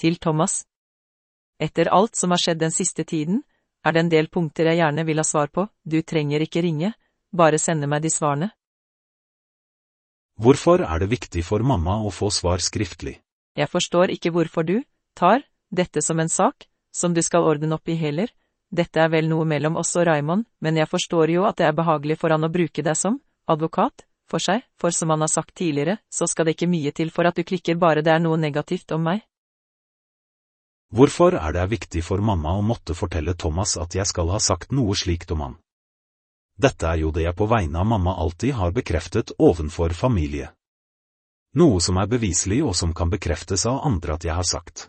Til Thomas. Etter alt som har skjedd den siste tiden, er det en del punkter jeg gjerne vil ha svar på, du trenger ikke ringe, bare sende meg de svarene. Hvorfor er det viktig for mamma å få svar skriftlig? Jeg forstår ikke hvorfor du tar dette som en sak som du skal ordne opp i heller, dette er vel noe mellom oss og Raymond, men jeg forstår jo at det er behagelig for han å bruke deg som advokat for seg, for som han har sagt tidligere, så skal det ikke mye til for at du klikker bare det er noe negativt om meg. Hvorfor er det viktig for mamma å måtte fortelle Thomas at jeg skal ha sagt noe slikt om han? Dette er jo det jeg på vegne av mamma alltid har bekreftet ovenfor familie. Noe som er beviselig og som kan bekreftes av andre at jeg har sagt.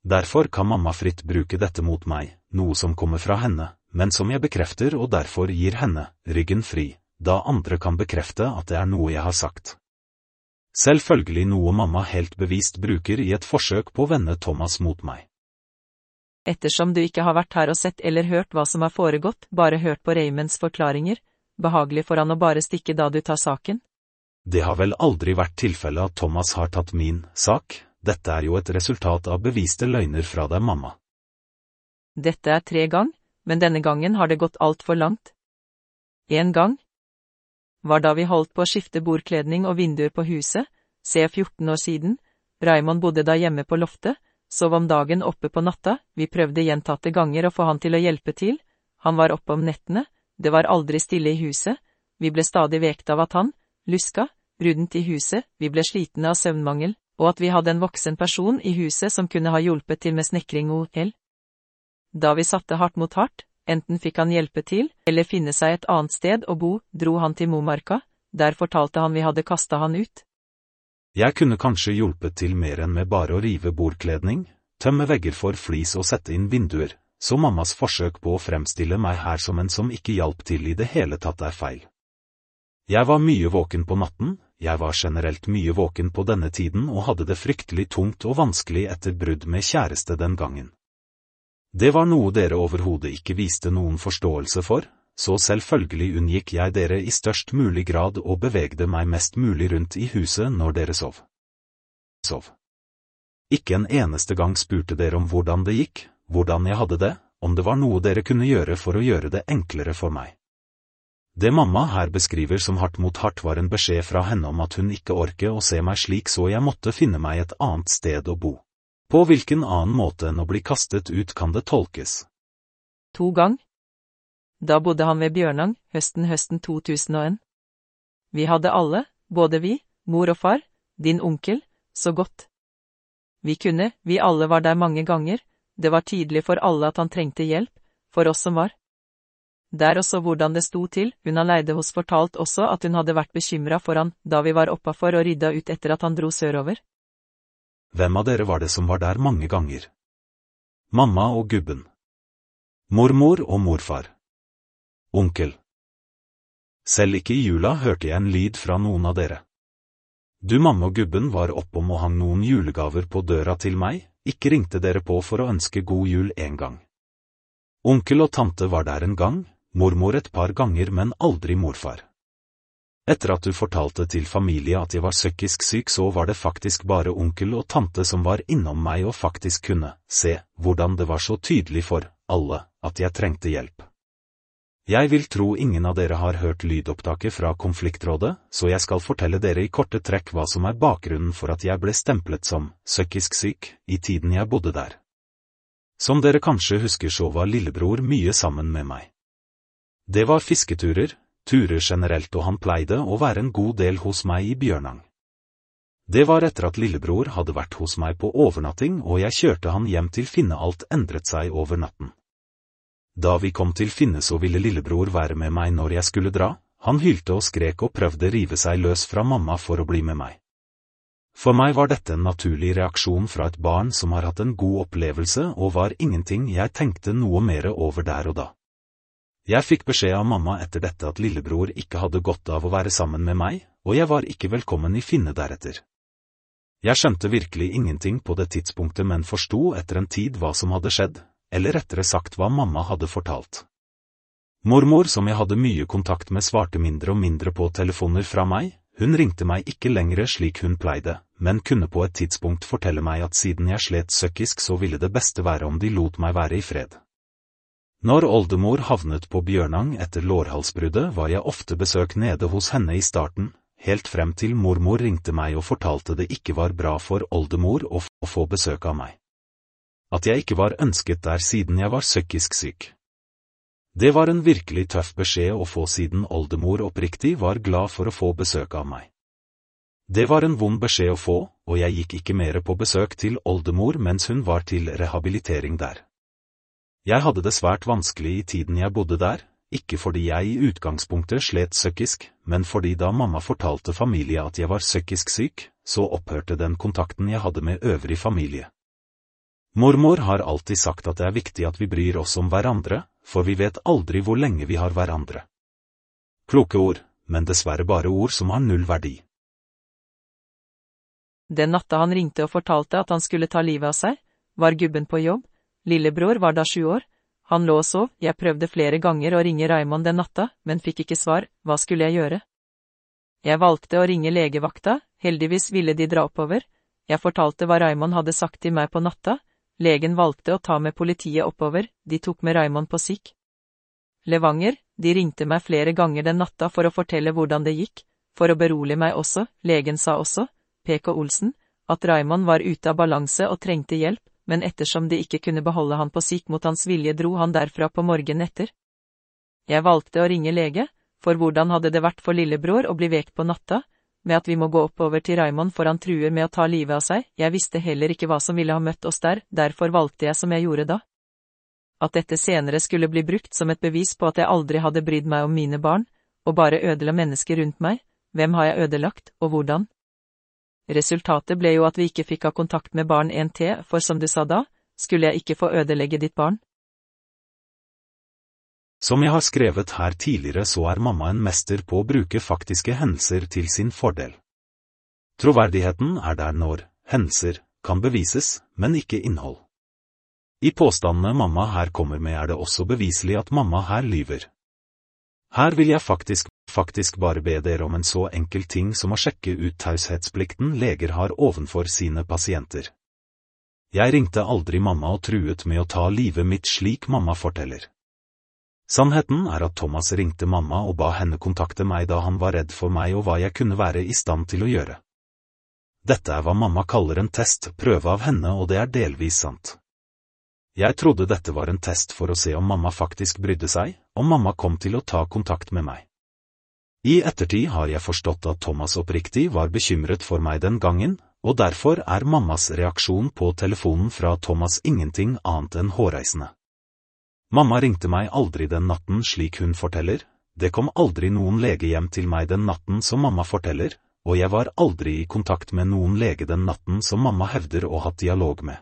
Derfor kan mamma fritt bruke dette mot meg, noe som kommer fra henne, men som jeg bekrefter og derfor gir henne ryggen fri, da andre kan bekrefte at det er noe jeg har sagt. Selvfølgelig noe mamma helt bevisst bruker i et forsøk på å vende Thomas mot meg. Ettersom du ikke har vært her og sett eller hørt hva som har foregått, bare hørt på Raymonds forklaringer, behagelig for han å bare stikke da du tar saken? Det har vel aldri vært tilfelle at Thomas har tatt min sak, dette er jo et resultat av beviste løgner fra deg, mamma. Dette er tre gang, men denne gangen har det gått altfor langt. En gang? Var da vi holdt på å skifte bordkledning og vinduer på huset, se 14 år siden, Raymond bodde da hjemme på loftet, sov om dagen oppe på natta, vi prøvde gjentatte ganger å få han til å hjelpe til, han var oppe om nettene, det var aldri stille i huset, vi ble stadig vekt av at han, luska, rundt i huset, vi ble slitne av søvnmangel, og at vi hadde en voksen person i huset som kunne ha hjulpet til med snekring og el. Da vi satte hardt mot hardt, enten fikk han hjelpe til, eller finne seg et annet sted å bo, dro han til Momarka, der fortalte han vi hadde kasta han ut. Jeg kunne kanskje hjulpet til mer enn med bare å rive bordkledning, tømme vegger for flis og sette inn vinduer, så mammas forsøk på å fremstille meg her som en som ikke hjalp til i det hele tatt er feil. Jeg var mye våken på natten, jeg var generelt mye våken på denne tiden og hadde det fryktelig tungt og vanskelig etter brudd med kjæreste den gangen. Det var noe dere overhodet ikke viste noen forståelse for, så selvfølgelig unngikk jeg dere i størst mulig grad og bevegde meg mest mulig rundt i huset når dere sov. Sov. Ikke en eneste gang spurte dere om hvordan det gikk, hvordan jeg hadde det, om det var noe dere kunne gjøre for å gjøre det enklere for meg. Det mamma her beskriver som hardt mot hardt var en beskjed fra henne om at hun ikke orker å se meg slik så jeg måtte finne meg et annet sted å bo. På hvilken annen måte enn å bli kastet ut kan det tolkes. To gang? Da bodde han ved Bjørnang, høsten høsten 2001. Vi hadde alle, både vi, mor og far, din onkel, så godt. Vi kunne, vi alle var der mange ganger, det var tydelig for alle at han trengte hjelp, for oss som var. Der også hvordan det sto til, hun han leide hos fortalt også at hun hadde vært bekymra for han da vi var oppafor og rydda ut etter at han dro sørover. Hvem av dere var det som var der mange ganger? Mamma og gubben. Mormor og morfar. Onkel. Selv ikke i jula hørte jeg en lyd fra noen av dere. Du mamma og gubben var oppom og hang noen julegaver på døra til meg, ikke ringte dere på for å ønske god jul en gang. Onkel og tante var der en gang, mormor et par ganger, men aldri morfar. Etter at du fortalte til familie at jeg var psykisk syk, så var det faktisk bare onkel og tante som var innom meg og faktisk kunne se hvordan det var så tydelig for alle at jeg trengte hjelp. Jeg vil tro ingen av dere har hørt lydopptaket fra konfliktrådet, så jeg skal fortelle dere i korte trekk hva som er bakgrunnen for at jeg ble stemplet som psykisk syk i tiden jeg bodde der. Som dere kanskje husker så var lillebror mye sammen med meg. Det var fisketurer, turer generelt og han pleide å være en god del hos meg i Bjørnang. Det var etter at lillebror hadde vært hos meg på overnatting og jeg kjørte han hjem til Finne alt endret seg over natten. Da vi kom til Finne så ville lillebror være med meg når jeg skulle dra, han hylte og skrek og prøvde rive seg løs fra mamma for å bli med meg. For meg var dette en naturlig reaksjon fra et barn som har hatt en god opplevelse og var ingenting jeg tenkte noe mere over der og da. Jeg fikk beskjed av mamma etter dette at lillebror ikke hadde godt av å være sammen med meg, og jeg var ikke velkommen i Finne deretter. Jeg skjønte virkelig ingenting på det tidspunktet, men forsto etter en tid hva som hadde skjedd, eller rettere sagt hva mamma hadde fortalt. Mormor, som jeg hadde mye kontakt med, svarte mindre og mindre på telefoner fra meg, hun ringte meg ikke lenger slik hun pleide, men kunne på et tidspunkt fortelle meg at siden jeg slet psykisk så ville det beste være om de lot meg være i fred. Når oldemor havnet på Bjørnang etter lårhalsbruddet var jeg ofte besøk nede hos henne i starten, helt frem til mormor ringte meg og fortalte det ikke var bra for oldemor å få besøk av meg. At jeg ikke var ønsket der siden jeg var psykisk syk. Det var en virkelig tøff beskjed å få siden oldemor oppriktig var glad for å få besøk av meg. Det var en vond beskjed å få, og jeg gikk ikke mere på besøk til oldemor mens hun var til rehabilitering der. Jeg hadde det svært vanskelig i tiden jeg bodde der, ikke fordi jeg i utgangspunktet slet psykisk, men fordi da mamma fortalte familie at jeg var psykisk syk, så opphørte den kontakten jeg hadde med øvrig familie. Mormor har alltid sagt at det er viktig at vi bryr oss om hverandre, for vi vet aldri hvor lenge vi har hverandre. Kloke ord, men dessverre bare ord som har null verdi. Den natta han ringte og fortalte at han skulle ta livet av seg, var gubben på jobb, lillebror var da sju år, han lå og sov, jeg prøvde flere ganger å ringe Raymond den natta, men fikk ikke svar, hva skulle jeg gjøre? Jeg valgte å ringe legevakta, heldigvis ville de dra oppover, jeg fortalte hva Raymond hadde sagt til meg på natta, legen valgte å ta med politiet oppover, de tok med Raymond på sikk. Levanger, de ringte meg flere ganger den natta for å fortelle hvordan det gikk, for å berolige meg også, legen sa også, PK Olsen, at Raymond var ute av balanse og trengte hjelp, men ettersom de ikke kunne beholde han på syk mot hans vilje dro han derfra på morgenen etter. Jeg valgte å ringe lege, for hvordan hadde det vært for lillebror å bli vekt på natta, med at vi må gå oppover til Raymond for han truer med å ta livet av seg, jeg visste heller ikke hva som ville ha møtt oss der, derfor valgte jeg som jeg gjorde da. At dette senere skulle bli brukt som et bevis på at jeg aldri hadde brydd meg om mine barn, og bare ødela mennesker rundt meg, hvem har jeg ødelagt, og hvordan? Resultatet ble jo at vi ikke fikk ha kontakt med barn en til, for som du sa da, skulle jeg ikke få ødelegge ditt barn. Som jeg har skrevet her tidligere så er mamma en mester på å bruke faktiske hendelser til sin fordel. Troverdigheten er der når hendelser kan bevises, men ikke innhold. I påstandene mamma her kommer med er det også beviselig at mamma her lyver. Her vil jeg faktisk, faktisk bare be dere om en så enkel ting som å sjekke ut taushetsplikten leger har ovenfor sine pasienter. Jeg ringte aldri mamma og truet med å ta livet mitt slik mamma forteller. Sannheten er at Thomas ringte mamma og ba henne kontakte meg da han var redd for meg og hva jeg kunne være i stand til å gjøre. Dette er hva mamma kaller en test, prøve av henne og det er delvis sant. Jeg trodde dette var en test for å se om mamma faktisk brydde seg, om mamma kom til å ta kontakt med meg. I ettertid har jeg forstått at Thomas oppriktig var bekymret for meg den gangen, og derfor er mammas reaksjon på telefonen fra Thomas ingenting annet enn hårreisende. Mamma ringte meg aldri den natten slik hun forteller, det kom aldri noen lege hjem til meg den natten som mamma forteller, og jeg var aldri i kontakt med noen lege den natten som mamma hevder å ha dialog med.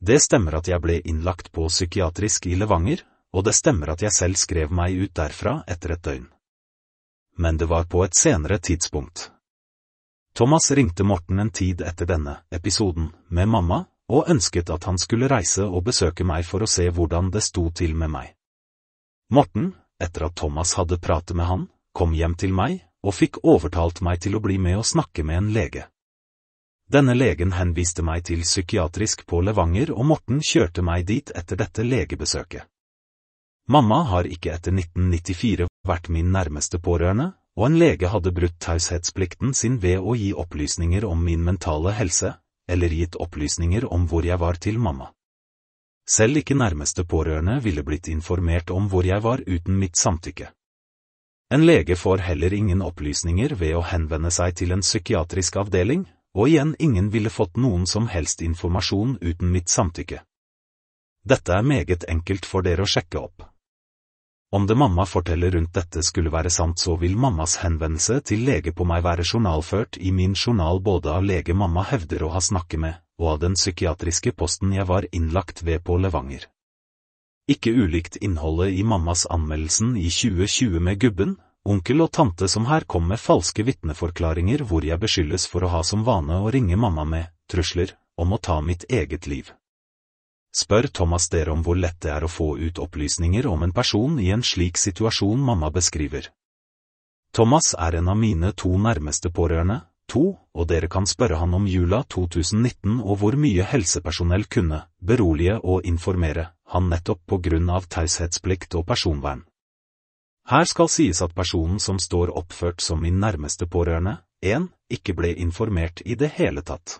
Det stemmer at jeg ble innlagt på psykiatrisk i Levanger, og det stemmer at jeg selv skrev meg ut derfra etter et døgn. Men det var på et senere tidspunkt. Thomas ringte Morten en tid etter denne episoden med mamma, og ønsket at han skulle reise og besøke meg for å se hvordan det sto til med meg. Morten, etter at Thomas hadde pratet med han, kom hjem til meg og fikk overtalt meg til å bli med og snakke med en lege. Denne legen henviste meg til psykiatrisk på Levanger og Morten kjørte meg dit etter dette legebesøket. Mamma har ikke etter 1994 vært min nærmeste pårørende, og en lege hadde brutt taushetsplikten sin ved å gi opplysninger om min mentale helse, eller gitt opplysninger om hvor jeg var til mamma. Selv ikke nærmeste pårørende ville blitt informert om hvor jeg var uten mitt samtykke. En lege får heller ingen opplysninger ved å henvende seg til en psykiatrisk avdeling, og igjen ingen ville fått noen som helst informasjon uten mitt samtykke. Dette er meget enkelt for dere å sjekke opp. Om det mamma forteller rundt dette skulle være sant så vil mammas henvendelse til lege på meg være journalført i min journal både av lege mamma hevder å ha snakket med, og av den psykiatriske posten jeg var innlagt ved på Levanger. Ikke ulikt innholdet i mammas anmeldelsen i 2020 med gubben, onkel og tante som her kom med falske vitneforklaringer hvor jeg beskyldes for å ha som vane å ringe mamma med trusler om å ta mitt eget liv. Spør Thomas dere om hvor lett det er å få ut opplysninger om en person i en slik situasjon mamma beskriver. Thomas er en av mine to nærmeste pårørende, to, og dere kan spørre han om jula 2019 og hvor mye helsepersonell kunne berolige og informere han nettopp på grunn av taushetsplikt og personvern. Her skal sies at personen som står oppført som min nærmeste pårørende, 1. ikke ble informert i det hele tatt.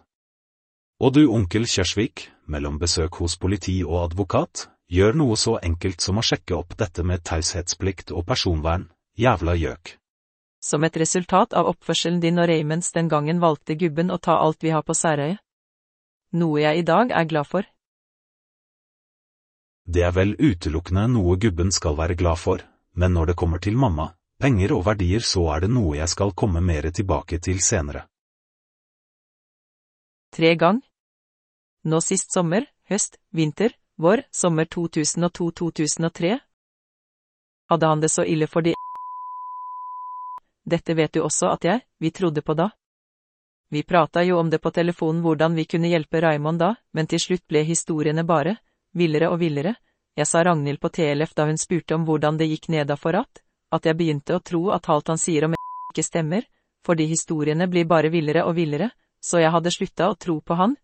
Og du onkel Kjørsvik, mellom besøk hos politi og advokat, gjør noe så enkelt som å sjekke opp dette med taushetsplikt og personvern, jævla gjøk. Som et resultat av oppførselen din og Raymonds den gangen valgte gubben å ta alt vi har på Særøye. Noe jeg i dag er glad for. Det er vel utelukkende noe gubben skal være glad for, men når det kommer til mamma, penger og verdier så er det noe jeg skal komme mere tilbake til senere. Tre gang. Nå sist sommer, høst, vinter, vår, sommer 2002-2003. Hadde han det så ille for de dette vet du også at jeg, vi trodde på da. Vi prata jo om det på telefonen hvordan vi kunne hjelpe Raymond da, men til slutt ble historiene bare, villere og villere, jeg sa Ragnhild på TLF da hun spurte om hvordan det gikk nedafor at, at jeg begynte å tro at alt han sier om ikke stemmer, fordi historiene blir bare villere og villere, så jeg hadde slutta å tro på han.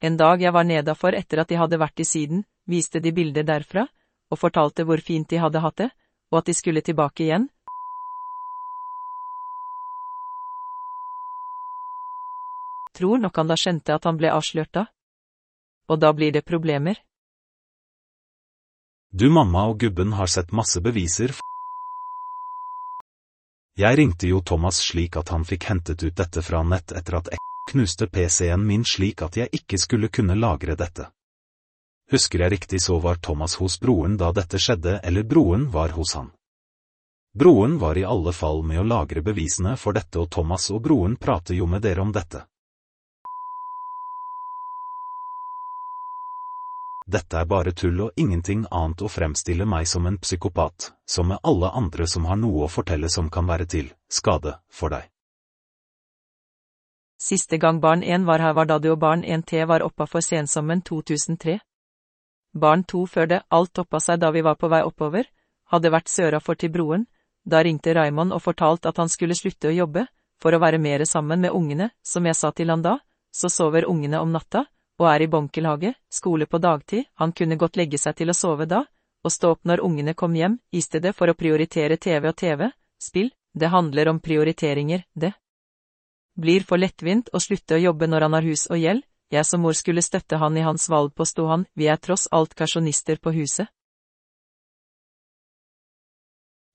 En dag jeg var nedafor etter at de hadde vært i Syden, viste de bilder derfra, og fortalte hvor fint de hadde hatt det, og at de skulle tilbake igjen. Tror nok han da skjønte at han ble avslørt da. Og da blir det problemer. Du mamma og gubben har sett masse beviser for Jeg ringte jo Thomas slik at han fikk hentet ut dette fra nett etter at knuste PC-en min slik at jeg ikke skulle kunne lagre dette. Husker jeg riktig så var Thomas hos broren da dette skjedde, eller broren var hos han. Broren var i alle fall med å lagre bevisene for dette, og Thomas og broren prater jo med dere om dette. Dette er bare tull og ingenting annet å fremstille meg som en psykopat, som med alle andre som har noe å fortelle som kan være til skade for deg. Siste gang barn 1 var her var da du og barn 1T var oppa for sensommeren 2003 barn to før det, alt toppa seg da vi var på vei oppover, hadde vært sørafor til broren, da ringte Raymond og fortalte at han skulle slutte å jobbe, for å være mere sammen med ungene, som jeg sa til han da, så sover ungene om natta, og er i bonkelhage, skole på dagtid, han kunne godt legge seg til å sove da, og stå opp når ungene kom hjem, i stedet for å prioritere TV og TV, spill, det handler om prioriteringer, det. Blir for lettvint å slutte å jobbe når han har hus og gjeld, jeg som mor skulle støtte han i hans valg påsto han, vi er tross alt karsjonister på huset.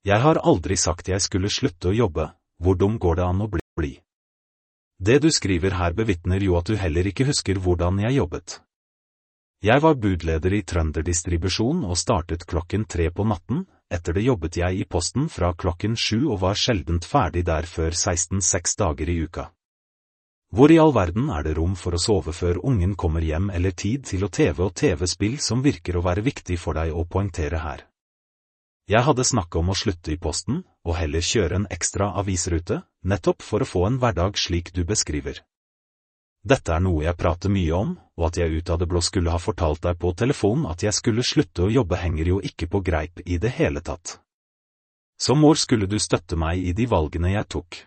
Jeg har aldri sagt jeg skulle slutte å jobbe, hvor dum går det an å bli? Det du skriver her bevitner jo at du heller ikke husker hvordan jeg jobbet. Jeg var budleder i Trønderdistribusjon og startet klokken tre på natten, etter det jobbet jeg i posten fra klokken sju og var sjeldent ferdig der før 16 seks dager i uka. Hvor i all verden er det rom for å sove før ungen kommer hjem eller tid til å TV og TV-spill som virker å være viktig for deg å poengtere her? Jeg hadde snakket om å slutte i posten, og heller kjøre en ekstra avisrute, nettopp for å få en hverdag slik du beskriver. Dette er noe jeg prater mye om, og at jeg ut av det blå skulle ha fortalt deg på telefon at jeg skulle slutte å jobbe henger jo ikke på greip i det hele tatt. Som mor skulle du støtte meg i de valgene jeg tok.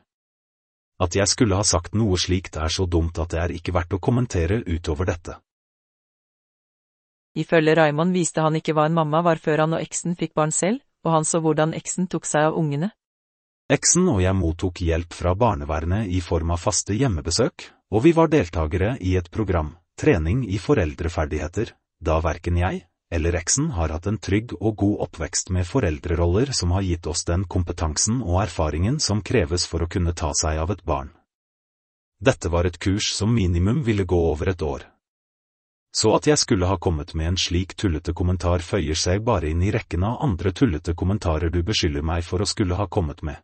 At jeg skulle ha sagt noe slikt er så dumt at det er ikke verdt å kommentere utover dette. Ifølge Raymond viste han ikke hva en mamma var før han og eksen fikk barn selv, og han så hvordan eksen tok seg av ungene. Eksen og jeg mottok hjelp fra barnevernet i form av faste hjemmebesøk, og vi var deltakere i et program, trening i foreldreferdigheter, da verken jeg, eller eksen har hatt en trygg og god oppvekst med foreldreroller som har gitt oss den kompetansen og erfaringen som kreves for å kunne ta seg av et barn. Dette var et kurs som minimum ville gå over et år. Så at jeg skulle ha kommet med en slik tullete kommentar føyer seg bare inn i rekken av andre tullete kommentarer du beskylder meg for å skulle ha kommet med.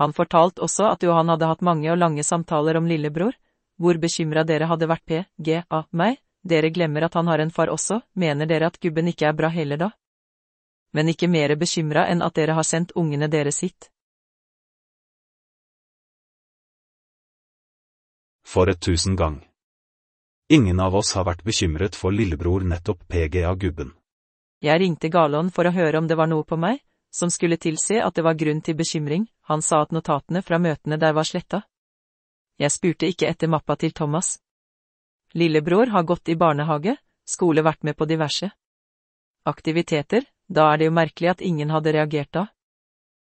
Han fortalte også at Johan hadde hatt mange og lange samtaler om lillebror, hvor bekymra dere hadde vært p.g.a. meg, dere glemmer at han har en far også, mener dere at gubben ikke er bra heller da? Men ikke mere bekymra enn at dere har sendt ungene deres sitt. For et tusen gang. Ingen av oss har vært bekymret for lillebror nettopp PGA-gubben. Jeg ringte Galon for å høre om det var noe på meg, som skulle tilse at det var grunn til bekymring, han sa at notatene fra møtene der var sletta. Jeg spurte ikke etter mappa til Thomas. Lillebror har gått i barnehage, skole vært med på diverse aktiviteter, da er det jo merkelig at ingen hadde reagert da.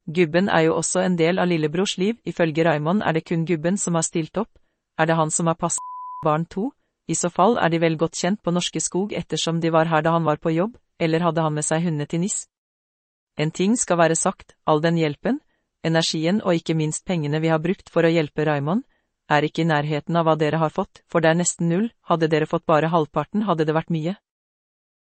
Gubben er jo også en del av lillebrors liv, ifølge Raymond er det kun gubben som har stilt opp, er det han som har passet barn to, i så fall er de vel godt kjent på Norske Skog ettersom de var her da han var på jobb, eller hadde han med seg hundene til NIS? En ting skal være sagt, all den hjelpen, energien og ikke minst pengene vi har brukt for å hjelpe Raymond, er ikke i nærheten av hva dere har fått, for det er nesten null, hadde dere fått bare halvparten hadde det vært mye.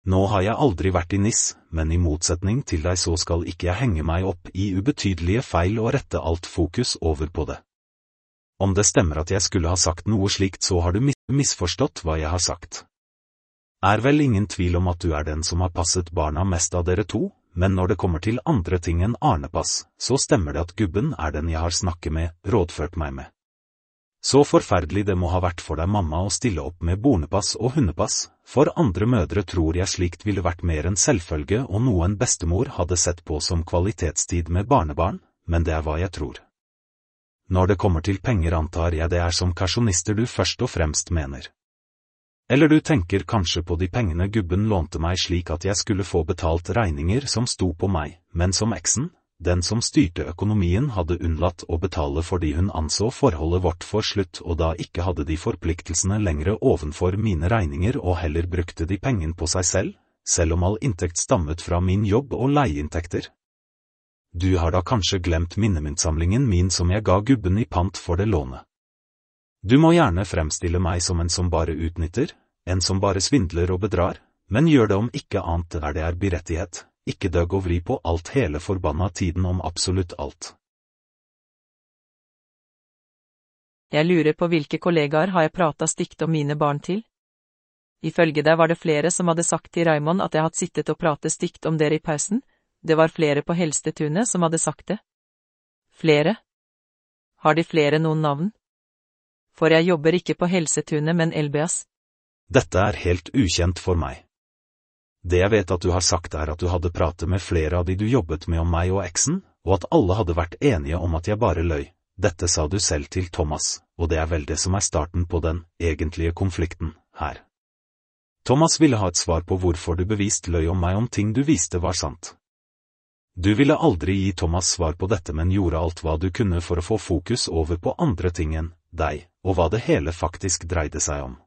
Nå har jeg aldri vært i NIS, men i motsetning til deg så skal ikke jeg henge meg opp i ubetydelige feil og rette alt fokus over på det. Om det stemmer at jeg skulle ha sagt noe slikt så har du misforstått hva jeg har sagt. Er vel ingen tvil om at du er den som har passet barna mest av dere to, men når det kommer til andre ting enn Arnepass, så stemmer det at gubben er den jeg har snakket med, rådført meg med. Så forferdelig det må ha vært for deg mamma å stille opp med bornepass og hundepass, for andre mødre tror jeg slikt ville vært mer en selvfølge og noe en bestemor hadde sett på som kvalitetstid med barnebarn, men det er hva jeg tror. Når det kommer til penger antar jeg det er som karsjonister du først og fremst mener. Eller du tenker kanskje på de pengene gubben lånte meg slik at jeg skulle få betalt regninger som sto på meg, men som eksen, den som styrte økonomien hadde unnlatt å betale fordi hun anså forholdet vårt for slutt og da ikke hadde de forpliktelsene lengre ovenfor mine regninger og heller brukte de pengene på seg selv, selv om all inntekt stammet fra min jobb og leieinntekter. Du har da kanskje glemt minnemyntsamlingen min som jeg ga gubben i pant for det lånet. Du må gjerne fremstille meg som en som bare utnytter, en som bare svindler og bedrar, men gjør det om ikke annet der det er berettighet ikke døgg og vri på alt hele forbanna tiden om absolutt alt. Jeg lurer på hvilke kollegaer har jeg prata stygt om mine barn til? Ifølge deg var det flere som hadde sagt til Raymond at jeg hadde sittet og pratet stygt om dere i pausen, det var flere på Helstetunet som hadde sagt det. Flere? Har de flere noen navn? For jeg jobber ikke på Helsetunet, men Elbeas. Dette er helt ukjent for meg. Det jeg vet at du har sagt er at du hadde pratet med flere av de du jobbet med om meg og eksen, og at alle hadde vært enige om at jeg bare løy. Dette sa du selv til Thomas, og det er vel det som er starten på den egentlige konflikten her. Thomas ville ha et svar på hvorfor du bevisst løy om meg om ting du visste var sant. Du ville aldri gi Thomas svar på dette, men gjorde alt hva du kunne for å få fokus over på andre ting enn deg, og hva det hele faktisk dreide seg om.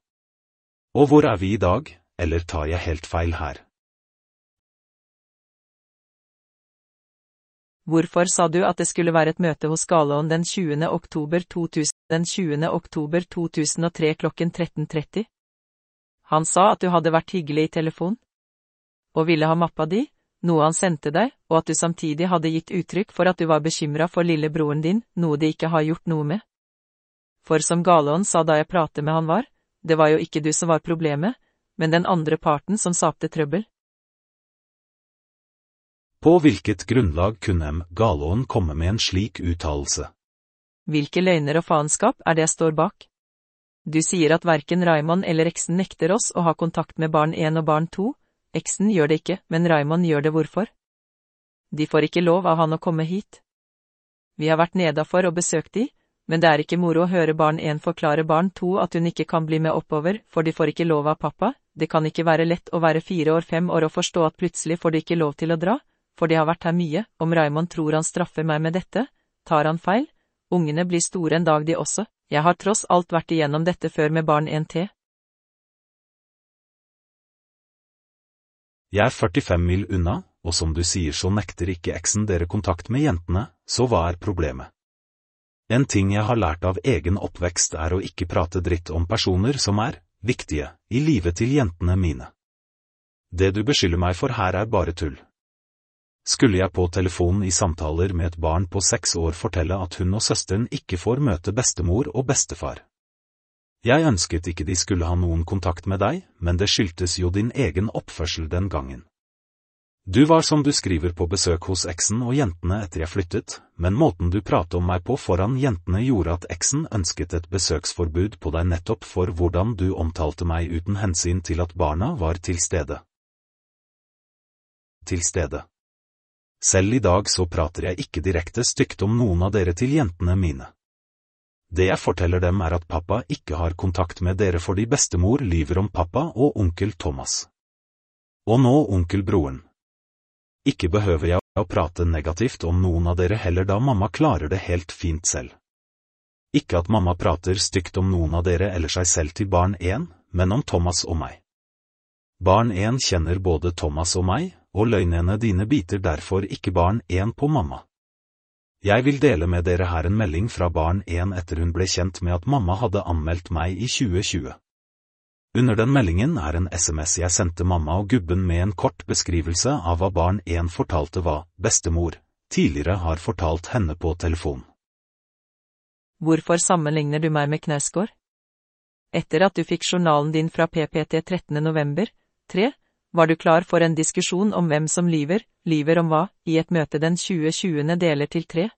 Og hvor er vi i dag, eller tar jeg helt feil her? Hvorfor sa du at det skulle være et møte hos Galån den 20. oktober 2000, den 20. oktober 2003 klokken 13.30? Han sa at du hadde vært hyggelig i telefon. Og ville ha mappa di, noe han sendte deg, og at du samtidig hadde gitt uttrykk for at du var bekymra for lillebroren din, noe de ikke har gjort noe med. For som Galån sa da jeg pratet med han var, det var jo ikke du som var problemet, men den andre parten som sapte trøbbel. På hvilket grunnlag kunne M. Galoen komme med en slik uttalelse? Hvilke løgner og faenskap er det jeg står bak? Du sier at verken Raymond eller eksen nekter oss å ha kontakt med barn 1 og barn 2, eksen gjør det ikke, men Raymond gjør det hvorfor? De får ikke lov av han å komme hit. Vi har vært nedafor og besøkt de, men det er ikke moro å høre barn 1 forklare barn 2 at hun ikke kan bli med oppover, for de får ikke lov av pappa, det kan ikke være lett å være fire år fem år og forstå at plutselig får de ikke lov til å dra, for de har vært her mye, om Raymond tror han straffer meg med dette, tar han feil, ungene blir store en dag de også, jeg har tross alt vært igjennom dette før med barn en til. Jeg er 45 mil unna, og som du sier så nekter ikke eksen dere kontakt med jentene, så hva er problemet? En ting jeg har lært av egen oppvekst er å ikke prate dritt om personer som er viktige i livet til jentene mine. Det du beskylder meg for her er bare tull skulle jeg på telefonen i samtaler med et barn på seks år fortelle at hun og søsteren ikke får møte bestemor og bestefar. Jeg ønsket ikke de skulle ha noen kontakt med deg, men det skyldtes jo din egen oppførsel den gangen. Du var som du skriver på besøk hos eksen og jentene etter jeg flyttet, men måten du pratet om meg på foran jentene gjorde at eksen ønsket et besøksforbud på deg nettopp for hvordan du omtalte meg uten hensyn til at barna var til stede. Til stede. Selv i dag så prater jeg ikke direkte stygt om noen av dere til jentene mine. Det jeg forteller dem er at pappa ikke har kontakt med dere fordi bestemor lyver om pappa og onkel Thomas. Og nå onkelbroren. Ikke behøver jeg å prate negativt om noen av dere heller da mamma klarer det helt fint selv. Ikke at mamma prater stygt om noen av dere eller seg selv til barn én, men om Thomas og meg. Barn én kjenner både Thomas og meg, og løgnene dine biter derfor ikke barn én på mamma. Jeg vil dele med dere her en melding fra barn én etter hun ble kjent med at mamma hadde anmeldt meg i 2020. Under den meldingen er en SMS jeg sendte mamma og gubben med en kort beskrivelse av hva barn 1 fortalte hva bestemor tidligere har fortalt henne på telefon. Hvorfor sammenligner du meg med Knausgård? Etter at du fikk journalen din fra PPT 13. november, 3, var du klar for en diskusjon om hvem som lyver, lyver om hva, i et møte den 2020. deler til 3?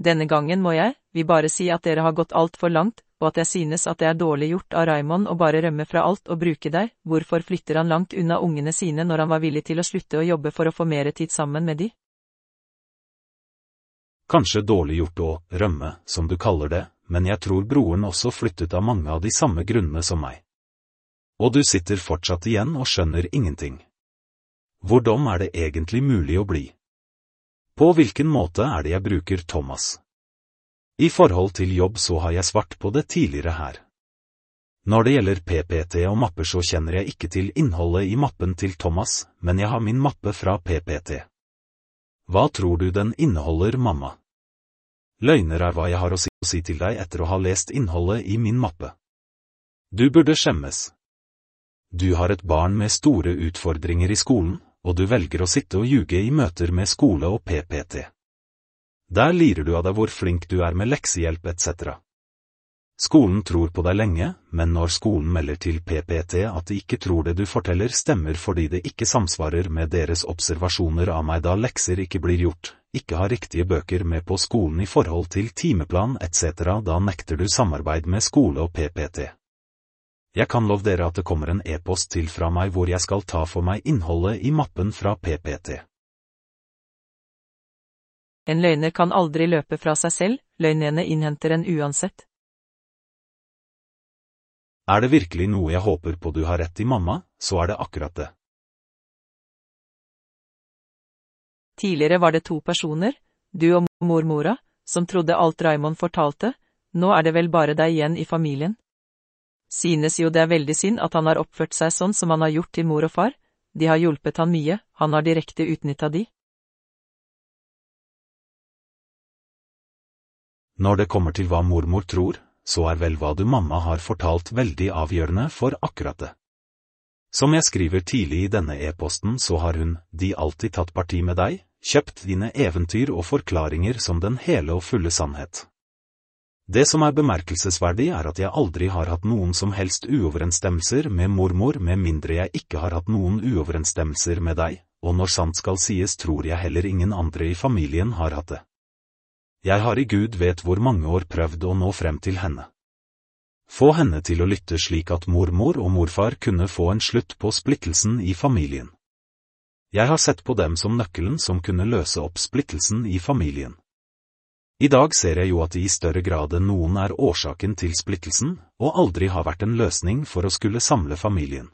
Denne gangen må jeg, vi bare si at dere har gått altfor langt, og at jeg synes at det er dårlig gjort av Raymond å bare rømme fra alt og bruke deg, hvorfor flytter han langt unna ungene sine når han var villig til å slutte å jobbe for å få mere tid sammen med de? Kanskje dårlig gjort å rømme, som du kaller det, men jeg tror broren også flyttet av mange av de samme grunnene som meg. Og du sitter fortsatt igjen og skjønner ingenting. Hvordan er det egentlig mulig å bli? På hvilken måte er det jeg bruker Thomas? I forhold til jobb så har jeg svart på det tidligere her. Når det gjelder PPT og mapper så kjenner jeg ikke til innholdet i mappen til Thomas, men jeg har min mappe fra PPT. Hva tror du den inneholder, mamma? Løgner er hva jeg har å si til deg etter å ha lest innholdet i min mappe. Du burde skjemmes. Du har et barn med store utfordringer i skolen, og du velger å sitte og ljuge i møter med skole og PPT. Der lirer du av deg hvor flink du er med leksehjelp etc. Skolen tror på deg lenge, men når skolen melder til PPT at de ikke tror det du forteller stemmer fordi det ikke samsvarer med deres observasjoner av meg da lekser ikke blir gjort, ikke har riktige bøker med på skolen i forhold til timeplan etc., da nekter du samarbeid med skole og PPT. Jeg kan love dere at det kommer en e-post til fra meg hvor jeg skal ta for meg innholdet i mappen fra PPT. En løgner kan aldri løpe fra seg selv, løgnene innhenter en uansett. Er det virkelig noe jeg håper på du har rett i, mamma, så er det akkurat det. Tidligere var det to personer, du og mormora, som trodde alt Raymond fortalte, nå er det vel bare deg igjen i familien. Synes jo det er veldig synd at han har oppført seg sånn som han har gjort til mor og far, de har hjulpet han mye, han har direkte utnytta de. Når det kommer til hva mormor tror, så er vel hva du mamma har fortalt veldig avgjørende for akkurat det. Som jeg skriver tidlig i denne e-posten så har hun, de alltid tatt parti med deg, kjøpt dine eventyr og forklaringer som den hele og fulle sannhet. Det som er bemerkelsesverdig er at jeg aldri har hatt noen som helst uoverensstemmelser med mormor med mindre jeg ikke har hatt noen uoverensstemmelser med deg, og når sant skal sies tror jeg heller ingen andre i familien har hatt det. Jeg har i Gud vet hvor mange år prøvd å nå frem til henne. Få henne til å lytte slik at mormor og morfar kunne få en slutt på splittelsen i familien. Jeg har sett på dem som nøkkelen som kunne løse opp splittelsen i familien. I dag ser jeg jo at de i større grad enn noen er årsaken til splittelsen, og aldri har vært en løsning for å skulle samle familien.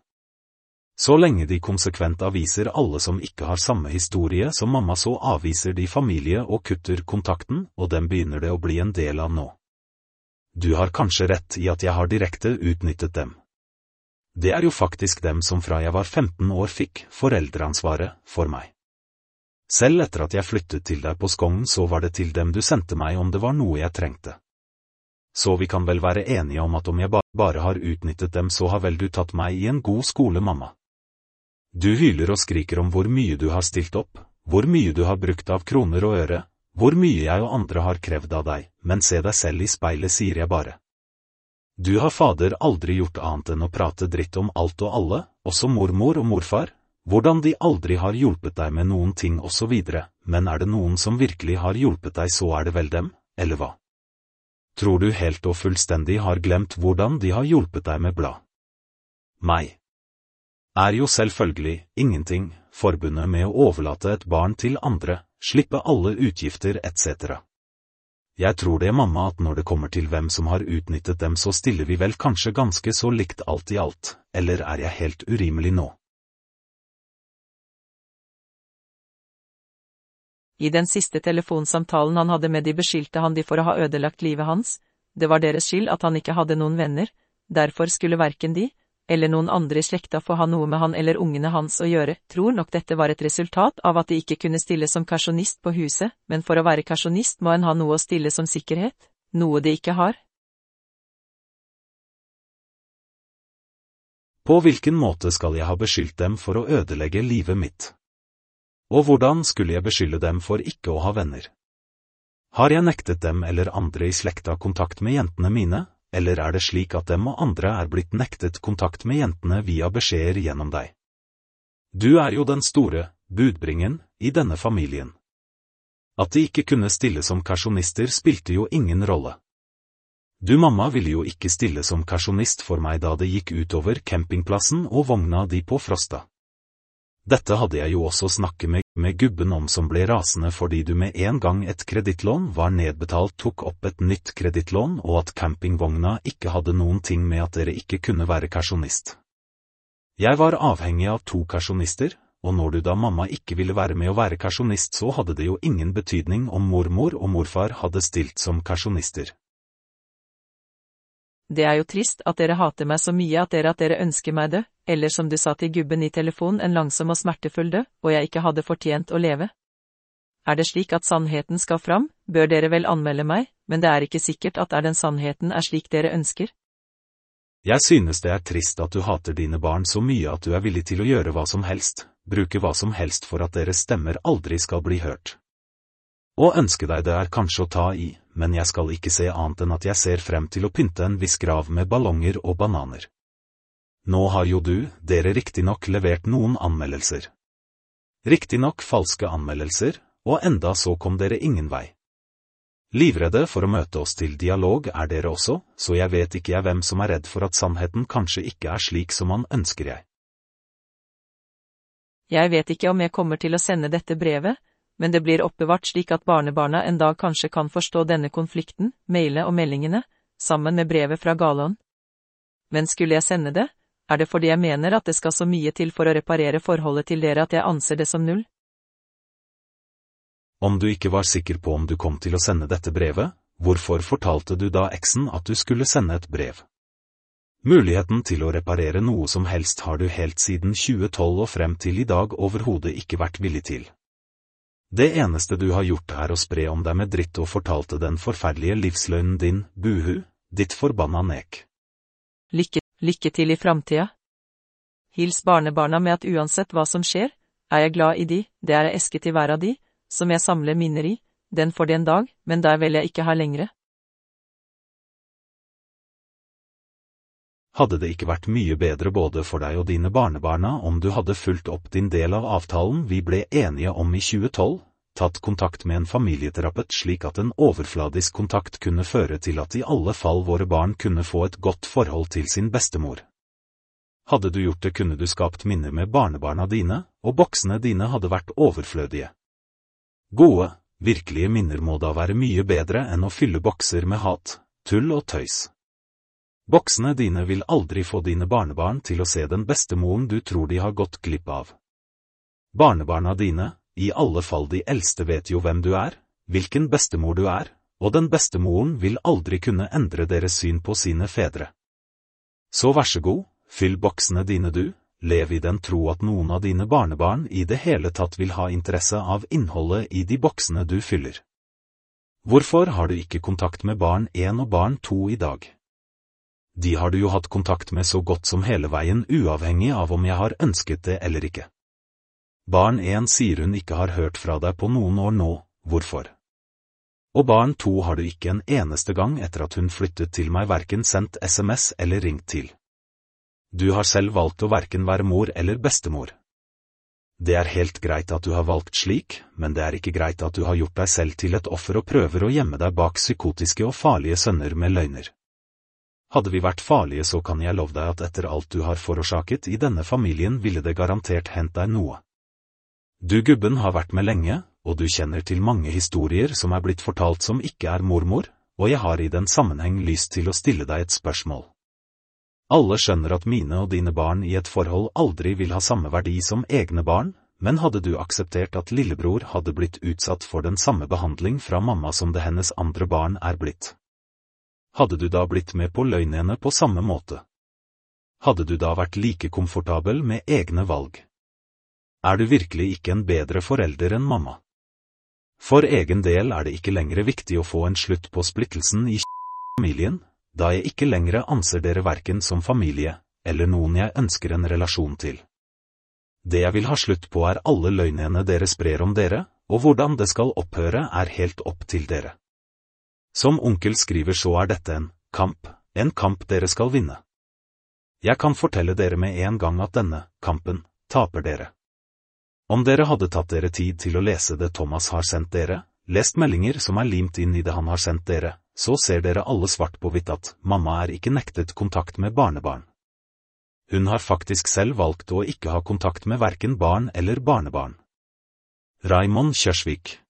Så lenge de konsekvent avviser alle som ikke har samme historie som mamma, så avviser de familie og kutter kontakten, og dem begynner det å bli en del av nå. Du har kanskje rett i at jeg har direkte utnyttet dem. Det er jo faktisk dem som fra jeg var 15 år fikk foreldreansvaret for meg. Selv etter at jeg flyttet til deg på Skogn så var det til dem du sendte meg om det var noe jeg trengte. Så vi kan vel være enige om at om jeg bare har utnyttet dem så har vel du tatt meg i en god skole, mamma. Du hyler og skriker om hvor mye du har stilt opp, hvor mye du har brukt av kroner og øre, hvor mye jeg og andre har krevd av deg, men se deg selv i speilet, sier jeg bare. Du har fader aldri gjort annet enn å prate dritt om alt og alle, også mormor og morfar, hvordan de aldri har hjulpet deg med noen ting videre, men er det noen som virkelig har hjulpet deg så er det vel dem, eller hva? Tror du helt og fullstendig har glemt hvordan de har hjulpet deg med blad? Meg. Er jo selvfølgelig ingenting forbundet med å overlate et barn til andre, slippe alle utgifter etc. Jeg tror det, mamma, at når det kommer til hvem som har utnyttet dem, så stiller vi vel kanskje ganske så likt alt i alt, eller er jeg helt urimelig nå? I den siste telefonsamtalen han hadde med de beskyldte han de for å ha ødelagt livet hans, det var deres skyld at han ikke hadde noen venner, derfor skulle verken de, eller noen andre i slekta få ha noe med han eller ungene hans å gjøre, tror nok dette var et resultat av at de ikke kunne stille som kasjonist på huset, men for å være kasjonist må en ha noe å stille som sikkerhet, noe de ikke har. På hvilken måte skal jeg ha beskyldt dem for å ødelegge livet mitt? Og hvordan skulle jeg beskylde dem for ikke å ha venner? Har jeg nektet dem eller andre i slekta kontakt med jentene mine, eller er det slik at dem og andre er blitt nektet kontakt med jentene via beskjeder gjennom deg? Du er jo den store, budbringen, i denne familien. At de ikke kunne stille som kasjonister spilte jo ingen rolle. Du mamma ville jo ikke stille som kasjonist for meg da det gikk utover campingplassen og vogna di på Frosta. Dette hadde jeg jo også snakket med, med gubben om som ble rasende fordi du med en gang et kredittlån var nedbetalt tok opp et nytt kredittlån og at campingvogna ikke hadde noen ting med at dere ikke kunne være karsjonist. Jeg var avhengig av to karsjonister, og når du da mamma ikke ville være med å være karsjonist så hadde det jo ingen betydning om mormor og morfar hadde stilt som kasjonister. Det er jo trist at dere hater meg så mye at dere at dere ønsker meg død, eller som du sa til gubben i telefon en langsom og smertefull død, og jeg ikke hadde fortjent å leve. Er det slik at sannheten skal fram, bør dere vel anmelde meg, men det er ikke sikkert at er den sannheten er slik dere ønsker. Jeg synes det er trist at du hater dine barn så mye at du er villig til å gjøre hva som helst, bruke hva som helst for at deres stemmer aldri skal bli hørt. Å ønske deg det er kanskje å ta i, men jeg skal ikke se annet enn at jeg ser frem til å pynte en viss grav med ballonger og bananer. Nå har jo du, dere riktignok levert noen anmeldelser. Riktignok falske anmeldelser, og enda så kom dere ingen vei. Livredde for å møte oss til dialog er dere også, så jeg vet ikke jeg hvem som er redd for at sannheten kanskje ikke er slik som man ønsker jeg. Jeg vet ikke om jeg kommer til å sende dette brevet, men det blir oppbevart slik at barnebarna en dag kanskje kan forstå denne konflikten, mailet og meldingene, sammen med brevet fra Galon. Men skulle jeg sende det, er det fordi jeg mener at det skal så mye til for å reparere forholdet til dere at jeg anser det som null. Om du ikke var sikker på om du kom til å sende dette brevet, hvorfor fortalte du da eksen at du skulle sende et brev? Muligheten til å reparere noe som helst har du helt siden 2012 og frem til i dag overhodet ikke vært villig til. Det eneste du har gjort er å spre om deg med dritt og fortalte den forferdelige livsløgnen din, buhu, ditt forbanna nek. Lykke, lykke til i framtida. Hils barnebarna med at uansett hva som skjer, er jeg glad i de, det er ei eske til hver av de, som jeg samler minner i, den får de en dag, men der vil jeg ikke ha lengre. Hadde det ikke vært mye bedre både for deg og dine barnebarna om du hadde fulgt opp din del av avtalen vi ble enige om i 2012, tatt kontakt med en familieterapeut slik at en overfladisk kontakt kunne føre til at i alle fall våre barn kunne få et godt forhold til sin bestemor. Hadde du gjort det kunne du skapt minner med barnebarna dine, og boksene dine hadde vært overflødige. Gode, virkelige minner må da være mye bedre enn å fylle bokser med hat, tull og tøys. Boksene dine vil aldri få dine barnebarn til å se den bestemoren du tror de har gått glipp av. Barnebarna dine, i alle fall de eldste vet jo hvem du er, hvilken bestemor du er, og den bestemoren vil aldri kunne endre deres syn på sine fedre. Så vær så god, fyll boksene dine du, lev i den tro at noen av dine barnebarn i det hele tatt vil ha interesse av innholdet i de boksene du fyller. Hvorfor har du ikke kontakt med barn 1 og barn 2 i dag? De har du jo hatt kontakt med så godt som hele veien uavhengig av om jeg har ønsket det eller ikke. Barn 1 sier hun ikke har hørt fra deg på noen år nå, hvorfor? Og barn 2 har du ikke en eneste gang etter at hun flyttet til meg verken sendt SMS eller ringt til. Du har selv valgt å verken være mor eller bestemor. Det er helt greit at du har valgt slik, men det er ikke greit at du har gjort deg selv til et offer og prøver å gjemme deg bak psykotiske og farlige sønner med løgner. Hadde vi vært farlige så kan jeg love deg at etter alt du har forårsaket i denne familien ville det garantert hendt deg noe. Du gubben har vært med lenge, og du kjenner til mange historier som er blitt fortalt som ikke er mormor, og jeg har i den sammenheng lyst til å stille deg et spørsmål. Alle skjønner at mine og dine barn i et forhold aldri vil ha samme verdi som egne barn, men hadde du akseptert at lillebror hadde blitt utsatt for den samme behandling fra mamma som det hennes andre barn er blitt? Hadde du da blitt med på løgnene på samme måte? Hadde du da vært like komfortabel med egne valg? Er du virkelig ikke en bedre forelder enn mamma? For egen del er det ikke lenger viktig å få en slutt på splittelsen i familien, da jeg ikke lenger anser dere verken som familie, eller noen jeg ønsker en relasjon til. Det jeg vil ha slutt på er alle løgnene dere sprer om dere, og hvordan det skal opphøre er helt opp til dere. Som onkel skriver så er dette en kamp, en kamp dere skal vinne. Jeg kan fortelle dere med en gang at denne kampen taper dere. Om dere hadde tatt dere tid til å lese det Thomas har sendt dere, lest meldinger som er limt inn i det han har sendt dere, så ser dere alle svart på hvitt at mamma er ikke nektet kontakt med barnebarn. Hun har faktisk selv valgt å ikke ha kontakt med verken barn eller barnebarn. Raymond Kjørsvik